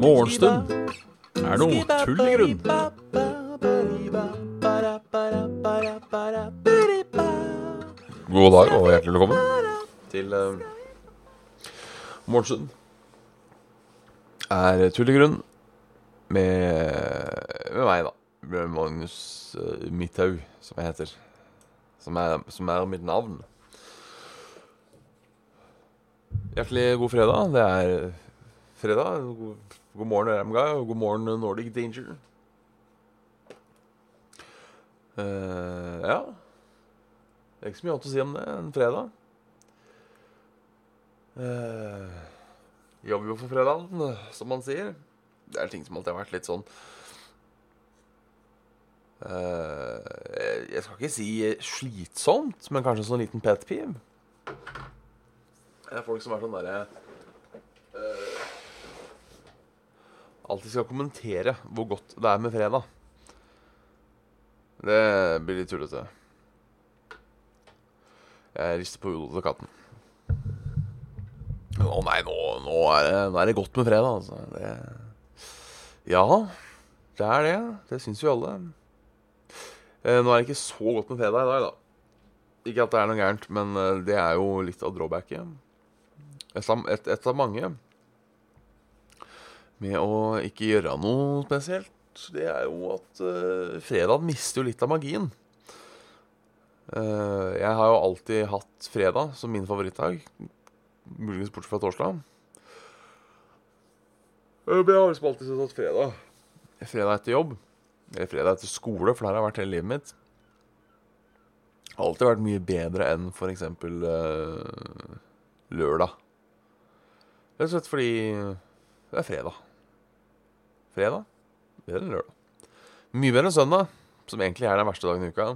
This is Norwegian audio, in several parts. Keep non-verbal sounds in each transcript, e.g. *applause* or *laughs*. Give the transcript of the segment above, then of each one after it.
Morgenstund er noe tull i grunn. God dag og hjertelig velkommen til uh, Morgenstund. Er tull i grunn med, med meg, da. Med Magnus uh, Midthaug, som jeg heter. Som er, som er mitt navn. Hjertelig god fredag. Det er fredag. God, morgen, RMG, og god morgen, Nordic Danger. Uh, ja. Det er ikke så mye annet å si om det enn fredag. Uh, jobber jo for fredagen, som man sier. Det er ting som alltid har vært litt sånn uh, Jeg skal ikke si slitsomt, men kanskje en sånn liten pet peeve. Det er folk som er sånn derre uh, Alltid skal kommentere hvor godt det er med fredag. Det blir litt tullete. Jeg rister på hodet til katten. Å nei, nå, nå, er det, nå, er det, godt med fredag, altså. Det, ja, det er det. Det syns jo alle. Eh, nå er det ikke så godt med fredag i dag, da. Ikke at det er noe gærent, men eh, det er jo litt av drawbacket. Et, et, et av mange med å ikke gjøre noe spesielt, det er jo at uh, fredag mister jo litt av magien. Uh, jeg har jo alltid hatt fredag som min favorittdag. Muligens bortsett fra torsdag. Uh, men jeg har liksom alltid sett at fredag Fredag etter jobb, eller fredag etter skole, for der har vært hele livet mitt, alltid vært mye bedre enn f.eks. Uh, lørdag. Rett og slett fordi det er fredag. Fredag bedre enn lørdag. Mye bedre enn søndag, som egentlig er den verste dagen i uka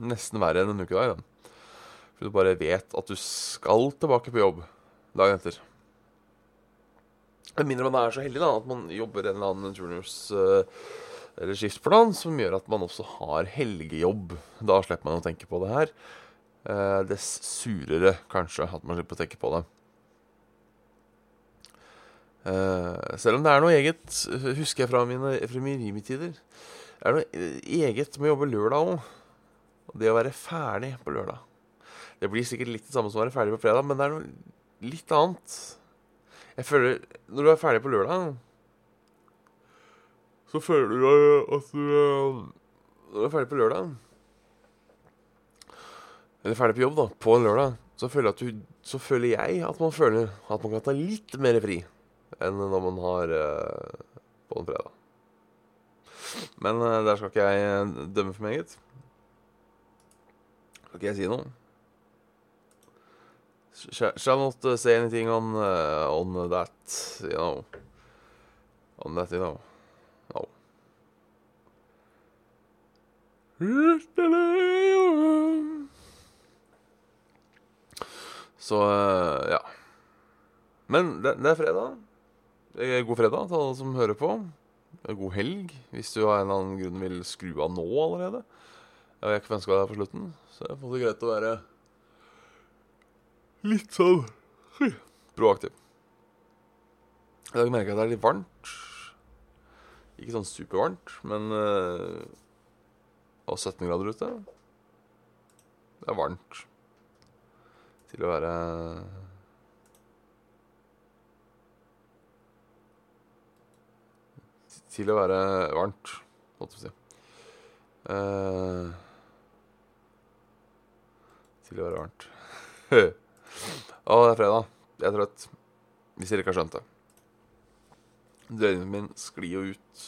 nesten verre enn en ukedag. Da. For du bare vet at du skal tilbake på jobb dagen etter. Med mindre man er så heldig da, at man jobber en eller annen turnus uh, eller skiftplan som gjør at man også har helgejobb. Da slipper man å tenke på det her. Uh, dess surere kanskje at man slipper å tenke på det. Uh, selv om det er noe eget, husker jeg fra mine, fra mine rimetider, er noe eget med å jobbe lørdag òg. Det å være ferdig på lørdag Det blir sikkert litt det samme som å være ferdig på fredag, men det er noe litt annet. Jeg føler Når du er ferdig på lørdag, så føler du at du Når du er ferdig på lørdag Eller ferdig på jobb, da, på en lørdag, så føler, du, så føler jeg at man føler at man kan ta litt mer fri enn når man har uh, på en fredag. Men uh, der skal ikke jeg dømme for meget. Skal ikke jeg si noe? Shall not say anything on, on that, you know. On that, you know. No. Så ja. Men det, det, er fredag. God fredag til alle som hører på. God helg hvis du av en eller annen grunn vil skru av nå allerede. Jeg har ikke ønska deg på slutten. Så jeg får det greit å være litt sånn proaktiv. I dag merker jeg at det er litt varmt. Ikke sånn supervarmt, men Det Og 17 grader ute. Det er varmt til å være Til å være varmt, måtte vi si. Uh, til å være varmt. *laughs* Å, det er fredag. Jeg er trøtt. Hvis dere ikke har skjønt det. Døgnet min sklir jo ut.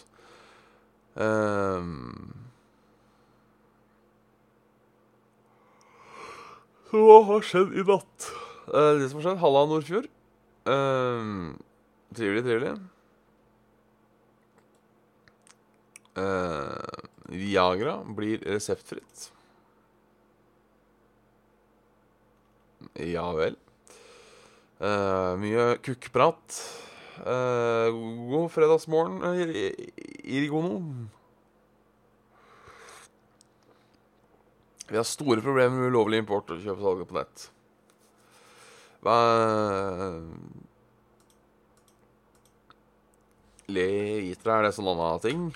Um, hva har skjedd i natt? Uh, det som har skjedd, Halla Nordfjord. Um, trivelig, trivelig. Uh, Viagra blir reseptfritt. Ja vel. Uh, mye kukkprat. Uh, god fredagsmorgen, Irigono. Vi har store problemer med ulovlig import og kjøp og salg på nett. Hva Liter, er det sånn annen ting?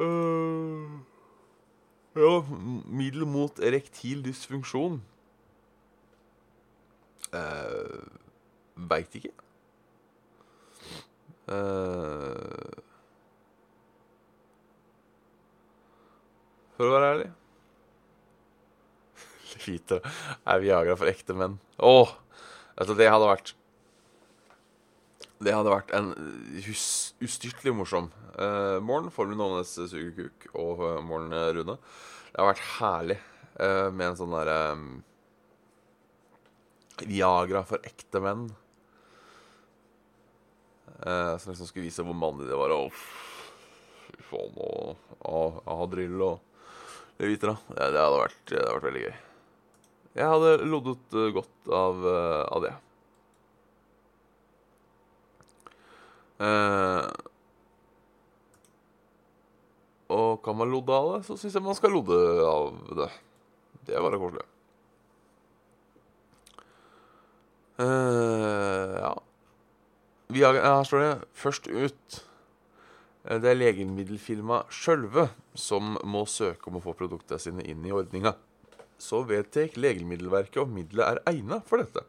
Uh, ja, middel mot erektil dysfunksjon. Uh, Veit ikke. Uh, for å være ærlig. *laughs* Liter er Viagra for ekte menn. Åh! Altså, det hadde vært Det hadde vært en ustyrtelig morsom uh, morgen for Novenes sugekuk og uh, morgen Rune. Det hadde vært herlig uh, med en sånn derre um, Viagra for ekte menn. Uh, som liksom skulle vise hvor mandig det var. Og fy faen, og Adrill og Vitra. Ja, det, hadde vært, det hadde vært veldig gøy. Jeg hadde loddet uh, godt av, av det. Uh, og kan man lodde av det, så syns jeg man skal lodde av det. Det er bare koselig. ja. Her står det 'Først ut'. Det er legemiddelfirmaet Sjølve som må søke om å få produktene sine inn i ordninga. Så vedtek Legemiddelverket om middelet er egnet for dette.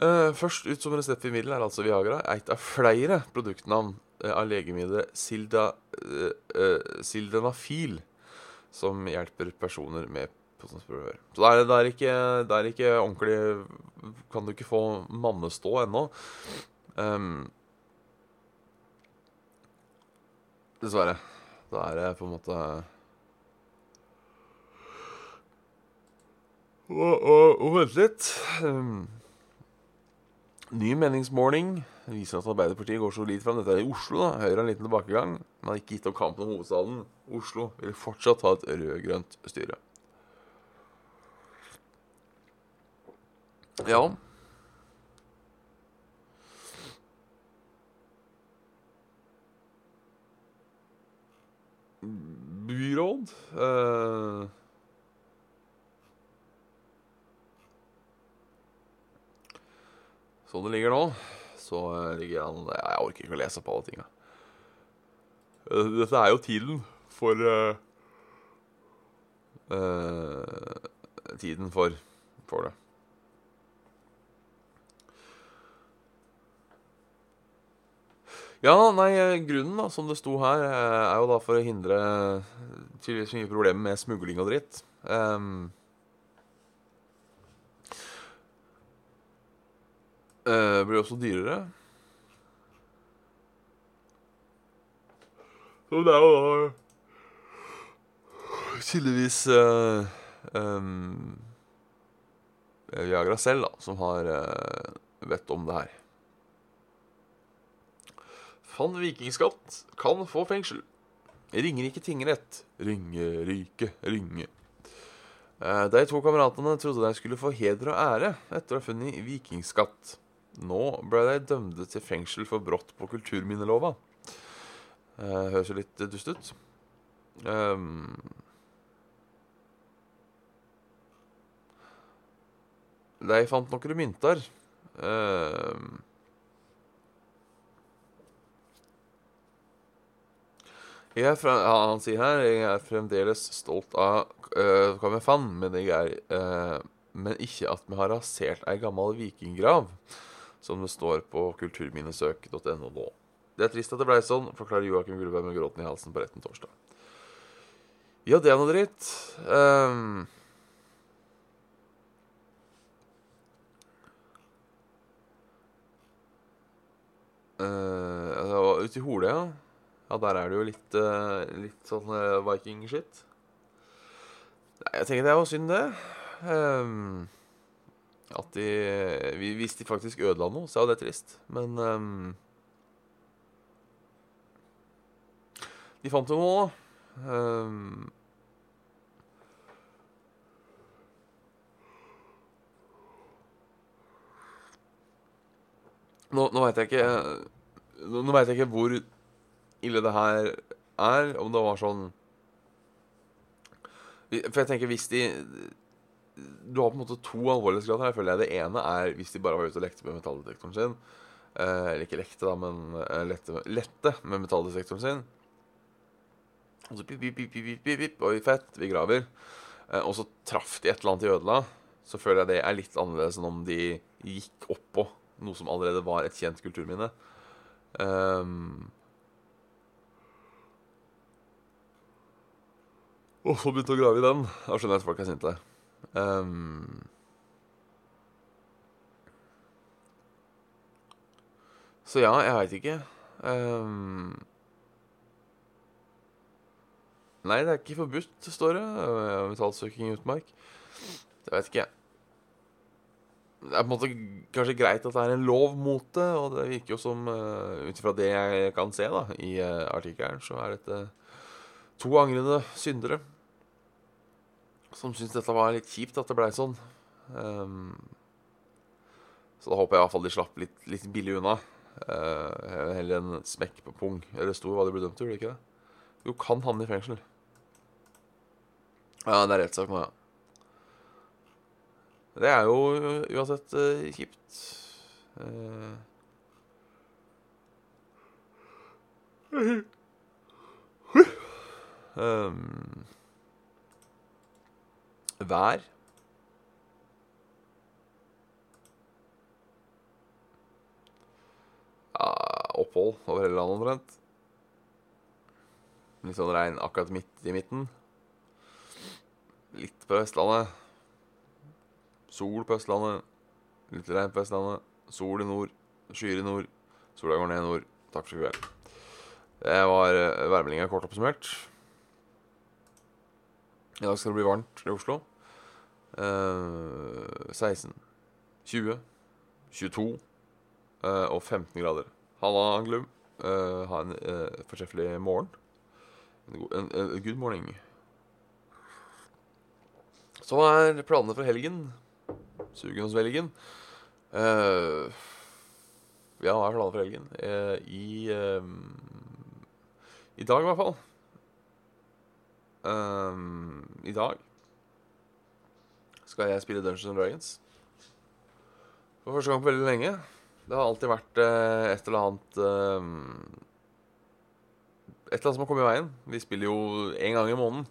Uh, først ut som reseptfri middel er altså Viagra, et av flere produktnavn uh, av legemiddelet Silda, uh, Sildenafil, som hjelper personer med posisjonsprøver. Så det er, det, er ikke, det er, ikke, ordentlig Kan du ikke få mannestå ennå. Um, Dessverre. Da er det på en måte Og, vent litt. Um, ny meningsmåling viser at Arbeiderpartiet går solid fram. Dette er i Oslo. da. Høyre har en liten tilbakegang. Man har ikke gitt opp kampen om hovedstaden. Oslo vil fortsatt ha et rød-grønt styre. Ja. byråd. Uh, sånn det ligger nå, så ligger han Jeg orker ikke å lese på alle tinga. Uh, dette er jo tiden for uh, Tiden for, for det. Ja, nei, grunnen, da, som det sto her, eh, er jo da for å hindre tydeligvis mye problemer med smugling og dritt. Um, uh, blir også dyrere. Så det er jo da tydeligvis uh, um, Viagra selv da, som har uh, vett om det her. Van Vikingskatt kan få fengsel. Ringerike tingrett. Ringerike, Ringe. De to kameratene trodde de skulle få heder og ære etter å ha funnet vikingskatt. Nå ble de dømte til fengsel for brott på kulturminnelova. Eh, høres jo litt dust ut. Um, de fant noen mynter. Um, Jeg fra, han sier her jeg er fremdeles stolt av uh, hva vi fant, men, uh, men ikke at vi har rasert ei gammel vikinggrav, som det står på kulturminnesøk.no nå. Det er trist at det blei sånn, forklarer Joakim Gullberg med gråten i halsen på retten torsdag. Ja, det er noe dritt. Um, uh, Ute i Hole, ja. Ja, der er det jo litt, uh, litt sånn uh, viking-shit. Nei, jeg tenker det var synd, det. Um, at de Hvis de faktisk ødela noe, så er det trist. Men um, De fant jo noe. Um, nå nå veit jeg ikke Nå, nå veit jeg ikke hvor ille det her er. Om det var sånn For jeg tenker hvis de Du har på en måte to alvorlighetsgrader her, føler jeg. Det ene er hvis de bare var ute og lekte med metalldetektoren sin. Eh, eller ikke lekte, da, men eh, lette, lette med metalldetektoren sin. Og så pip, pip, pip, pip, pip, Oi, fett, vi graver. Eh, og så traff de et eller annet i ødela. Så føler jeg det er litt annerledes enn om de gikk oppå noe som allerede var et kjent kulturminne. Um, og så begynte å grave i den. Da skjønner jeg at folk er sinte. Um, så ja, jeg veit ikke. Um, nei, det er ikke forbudt, står det. Metallsøking i utmark. Det vet ikke jeg. Det er på en måte kanskje greit at det er en lov mot det, og det virker jo som, uh, ut ifra det jeg kan se da, i uh, artikkelen, så er dette to angrende syndere som syntes dette var litt kjipt at det blei sånn. Um, så da håper jeg iallfall de slapp litt, litt billig unna. Uh, heller en smekk på pung. Eller sto hva de ble dømt til, gjorde det ikke det? Jo, kan havne i fengsel. Ja, det er rettssak nå, ja. Det er jo uansett uh, kjipt. Uh. Um, vær. Ja, opphold over hele landet omtrent. Litt sånn regn akkurat midt i midten. Litt på Vestlandet. Sol på Østlandet. Litt regn på Vestlandet. Sol i nord. Skyer i nord. Sola går ned i nord. Takk for i kveld. Det var uh, værmeldinga kort oppsummert. I dag skal det bli varmt i Oslo. Uh, 16, 20, 22 uh, og 15 grader. Halla, Anglum. Uh, ha en uh, fortreffelig morgen. En, en, good morning. Så er planene for helgen? Sugen hos velgen. Uh, ja, hva er planene for helgen? Uh, I uh, I dag, i hvert fall. I dag skal jeg spille Dungeons and Dragons. For første gang på veldig lenge. Det har alltid vært et eller annet Et eller annet som har kommet i veien. Vi spiller jo én gang i måneden.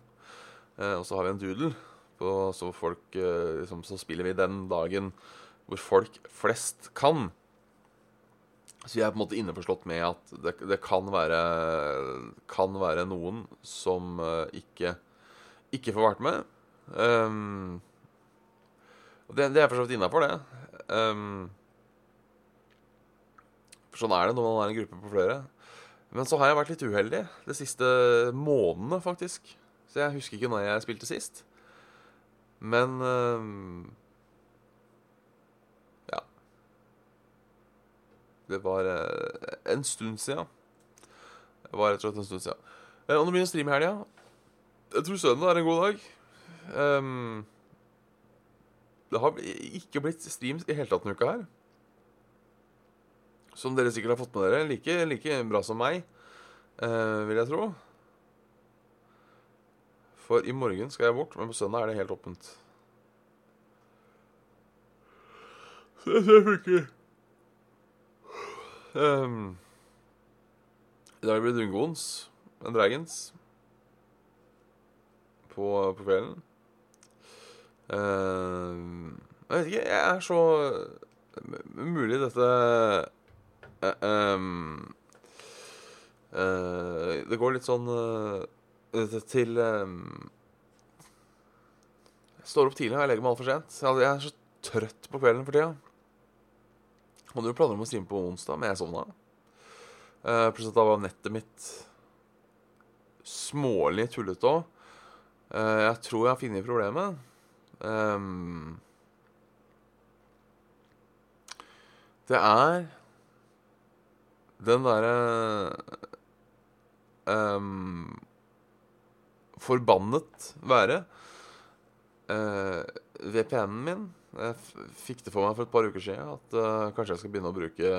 og så har vi en doodle. på, så, folk, liksom, så spiller vi den dagen hvor folk flest kan. Så jeg er på en måte innforstått med at det, det kan, være, kan være noen som uh, ikke, ikke får vært med. Um, det, det, er for så vidt innafor, det. Um, for sånn er det når man er en gruppe på flere. Men så har jeg vært litt uheldig de siste månedene, faktisk. Så jeg husker ikke når jeg spilte sist. Men um, Ja. Det var uh, en stund siden. Det var rett og slett en stund siden. Uh, og det blir en stream i helga. Jeg tror søndag er en god dag. Um, det har ikke blitt streams i hele tatt denne uka her. Som dere sikkert har fått med dere. Like, like bra som meg, eh, vil jeg tro. For i morgen skal jeg bort, men på søndag er det helt åpent. Så det funker. Um, I dag blir det Dungoens, en Dragons på, på kvelden. Uh, jeg vet ikke, jeg er så Mulig dette uh, um, uh, Det går litt sånn til um, Jeg står opp tidlig og jeg legger meg altfor sent. Jeg er så trøtt på kvelden for tida. Hadde jo planer om å streame på onsdag, men jeg sovna. Uh, Plutselig da var nettet mitt smålig tullete òg. Uh, jeg tror jeg har funnet problemet. Um, det er den derre um, Forbannet være. Uh, VPN-en min Jeg fikk det for meg for et par uker siden at uh, kanskje jeg skal begynne å bruke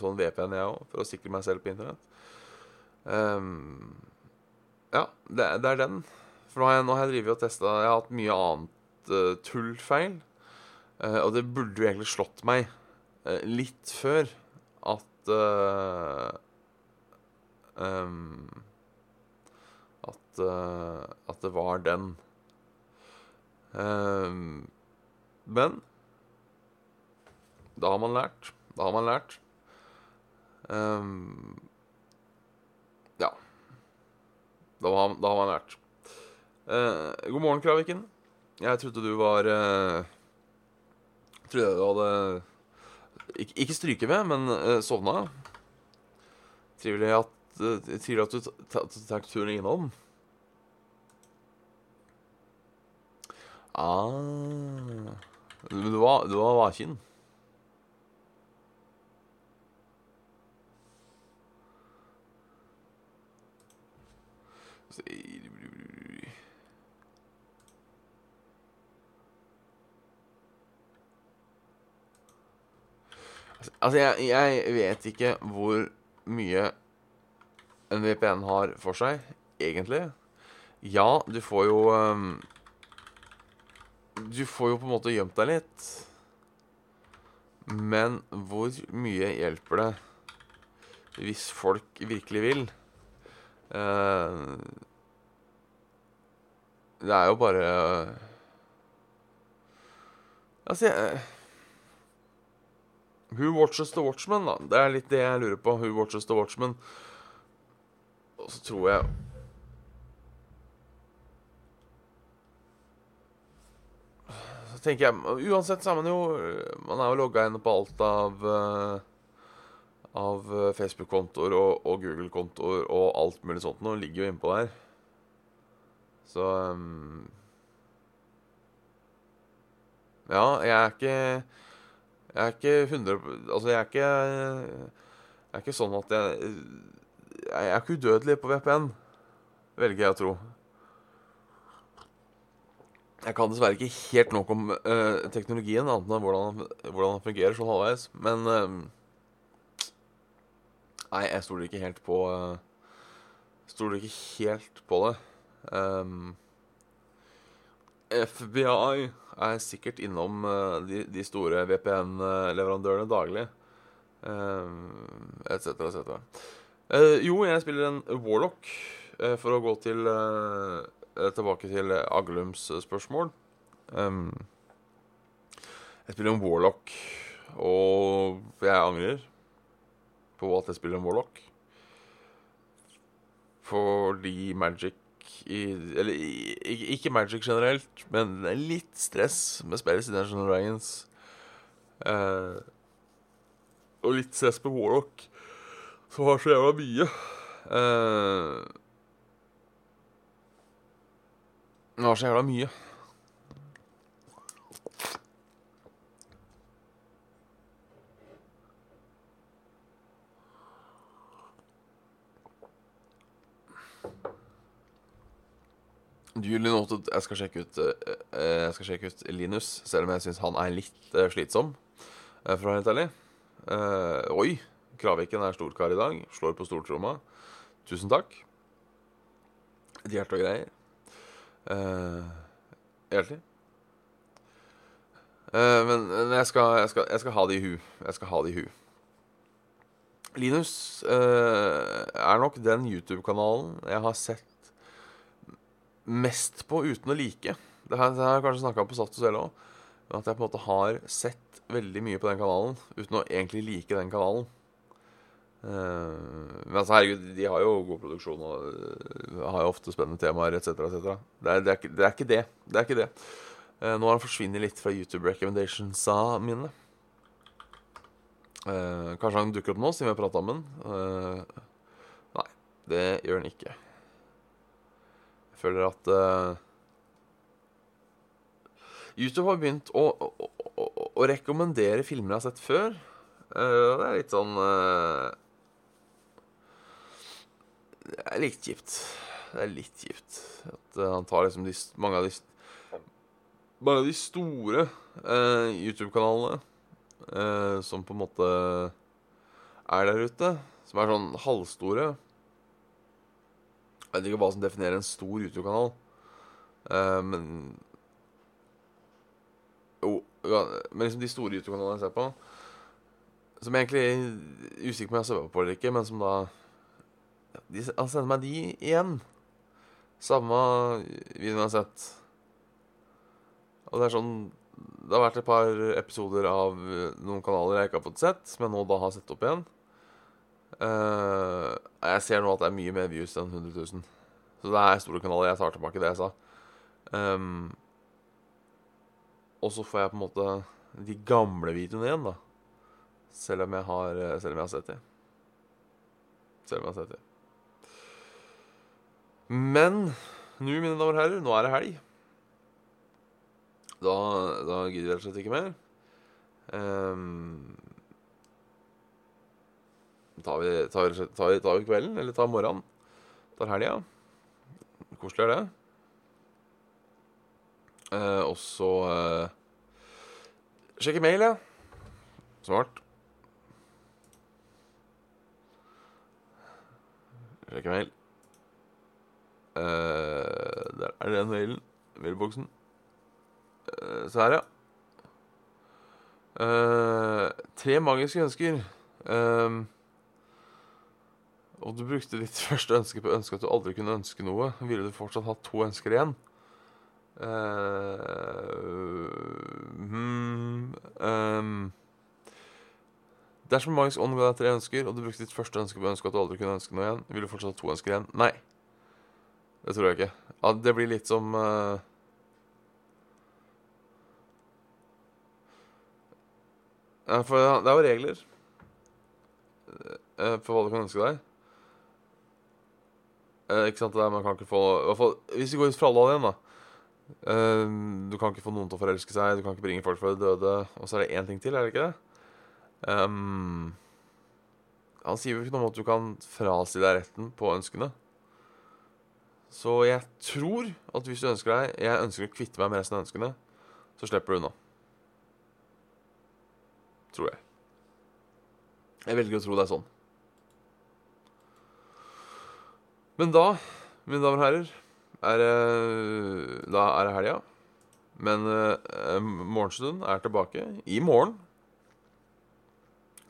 sånn VPN, jeg òg, for å sikre meg selv på internett. Um, ja, det, det, er den. For nå har jeg, nå har og testa Jeg har hatt mye annet uh, tullfeil. Uh, og det burde jo egentlig slått meg uh, litt før at um, At At det var den. Men da har man lært. Da har man lært. Um, ja. Da har, da har, man lært. Uh, god morgen, Kraviken. Jeg trodde du var uh, Trodde du hadde Ikke, ikke stryket med, men uh, sovna. Trivelig at, uh, trivelig at du tar turen innom. Ah Du var, du var vaken? Altså, jeg, jeg, vet ikke hvor mye en VPN har for seg, egentlig. Ja, du får jo um, Du får jo på en måte gjemt deg litt. Men hvor mye hjelper det hvis folk virkelig vil? Uh, det er jo bare uh, Altså, jeg Who watches the Watchman, da? Det er litt det jeg lurer på. Who watches the Watchman? Og så tror jeg Så tenker jeg Uansett så er man jo Man er jo logga inn på alt av uh, Av Facebook-kontoer og, og Google-kontoer og alt mulig sånt noe. ligger jo innpå der. Så um, Ja, jeg er ikke jeg er ikke 100 Altså, jeg er ikke Jeg er ikke sånn at jeg Jeg er ikke udødelig på VPN, velger jeg å tro. Jeg kan dessverre ikke helt nok om uh, teknologien, annet enn hvordan, hvordan den fungerer sånn halvveis. Men uh, Nei, jeg stoler ikke helt på uh, Stoler ikke helt på det. Um, FBI er sikkert innom uh, de, de, store VPN-leverandørene daglig. Etc., uh, etc. Uh, jo, jeg spiller en Warlock, for å gå til tilbake til Aglums spørsmål. Jeg spiller en Warlock, og jeg angrer på at jeg spiller en Warlock. Fordi Magic i Eller ikke Magic generelt, men litt stress med spillet i Dungeons Dragons. Uh, og litt stress med Warlock, som har så jævla mye. Uh, Den har så jævla mye. Julie noted jeg skal sjekke ut uh, Jeg skal sjekke ut Linus, selv om jeg syns han er litt uh, slitsom, for å være helt ærlig. oi! Kraviken er storkar i dag. Slår på stortromma. Tusen takk. Et hjerte og greier. Men, men jeg, skal, jeg, skal, jeg, skal, ha det i hu. Jeg skal ha det i hu. Linus er nok den YouTube-kanalen jeg har sett mest på uten å like. Det har jeg kanskje snakka på Saft og Svele òg. At jeg på en måte har sett veldig mye på den kanalen uten å egentlig like den kanalen. Uh, men altså, herregud, de har jo god produksjon og uh, har jo ofte spennende temaer etc. etc. Det, det, det, er ikke det. Det er ikke det. Uh, nå har han forsvunnet litt fra YouTube recommendationsa mine. kanskje han dukker opp nå, siden vi har prata om den. nei, det gjør han ikke. Jeg føler at uh, YouTube har begynt å, å, å, å, rekommendere filmer jeg har sett før. Uh, det er litt sånn uh, Det er litt kjipt. Det er litt kjipt at han tar liksom de, mange av de Mange av de store YouTube-kanalene som på en måte er der ute, som er sånn halvstore jeg vet ikke hva som definerer en stor YouTube-kanal. Uh, men Jo, men liksom de store YouTube-kanalene jeg ser på, som jeg egentlig er usikker på om jeg har på eller ikke, men som da de, Han sender meg de igjen. Samme videoen jeg har sett. Og det er sånn Det har vært et par episoder av noen kanaler jeg ikke har fått sett, jeg nå da har sett opp igjen. Eh, jeg ser nå at det er mye mer views enn 100 000. Så det er store kanaler. Jeg tar tilbake det jeg sa. Um, og så får jeg på en måte de gamle videoene igjen, da. Selv om jeg har, selv om jeg har sett dem. Selv om jeg har sett dem. Men nå, mine damer og herrer, nå er det helg. Da, da gidder jeg rett og slett ikke mer. Um, tar, vi, tar, tar, tar vi kvelden, eller tar morgenen? Tar helga. Koselig er det. Eh, og så eh, Sjekke mail, ja. Smart. Sjekke mail. Eh, der er den mailen. Mailboksen. Eh, se her, ja. Uh, tre magiske ønsker. Um, og du brukte ditt *laughs* første ønske på å ønske at du aldri kunne ønske noe. Ville du fortsatt hatt to ønsker igjen? Uh, hmm, um, Dersom magisk ånd ga deg tre ønsker, og du brukte ditt første ønske på å ønske at du aldri kunne ønske noe igjen, ville du fortsatt ha to ønsker igjen? Nei. Det tror jeg ikke. Ja, det blir litt som uh, For det er jo regler uh, for hva du kan ønske deg. Uh, ikke sant? Det der, man kan ikke få i hvert fall, Hvis vi går ut fra alle igjen, da. du kan ikke få noen til å forelske seg, du kan ikke bringe folk fra de døde. Og så er det én ting til, er det ikke det? Um, han sier jo ikke noe om at du kan frasi deg retten på ønskene. Så jeg tror at hvis du ønsker deg Jeg ønsker å kvitte meg med resten av ønskene, så slipper du unna. Tror jeg. Jeg velger å tro det er sånn. Men da, mine damer og herrer, er det Da er det helga. Men uh, morgenstund er tilbake i morgen.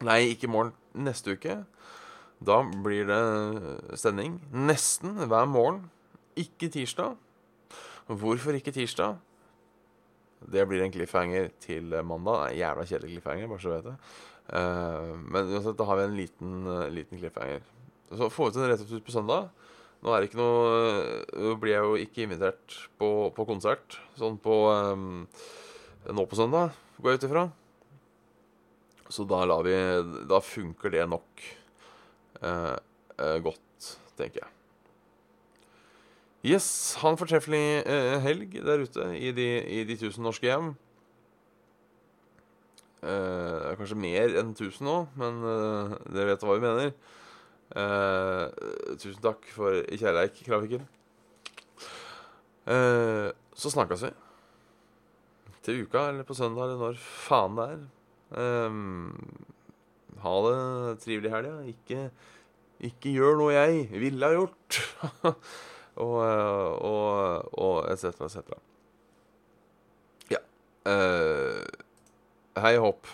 Nei, ikke i morgen. Neste uke. Da blir det sending nesten hver morgen. Ikke tirsdag. Hvorfor ikke tirsdag? Det blir en cliffhanger til mandag. Nei, jævla kjedelig cliffhanger, bare så du vet det. Uh, men uansett, da har vi en liten, uh, liten cliffhanger. Så får vi til den rett og slett på søndag. Nå er det ikke noe blir jeg jo ikke invitert på, på konsert sånn på um, Nå på søndag, går jeg ut ifra. Så da lar vi Da funker det nok uh, uh, godt, tenker jeg. Yes, ha en fortreffelig uh, helg der ute i de, i de tusen norske hjem. Uh, kanskje mer enn tusen nå, men dere vet hva vi mener. Uh, tusen takk for kjærleik, Kraviken. Uh, så snakkes vi. Til uka, eller på søndag, eller når faen det er. Um, ha det trivelig i helga. Ikke, ikke gjør noe jeg ville ha gjort. *laughs* og, og, og etc., etc. Ja. Uh, hei hopp.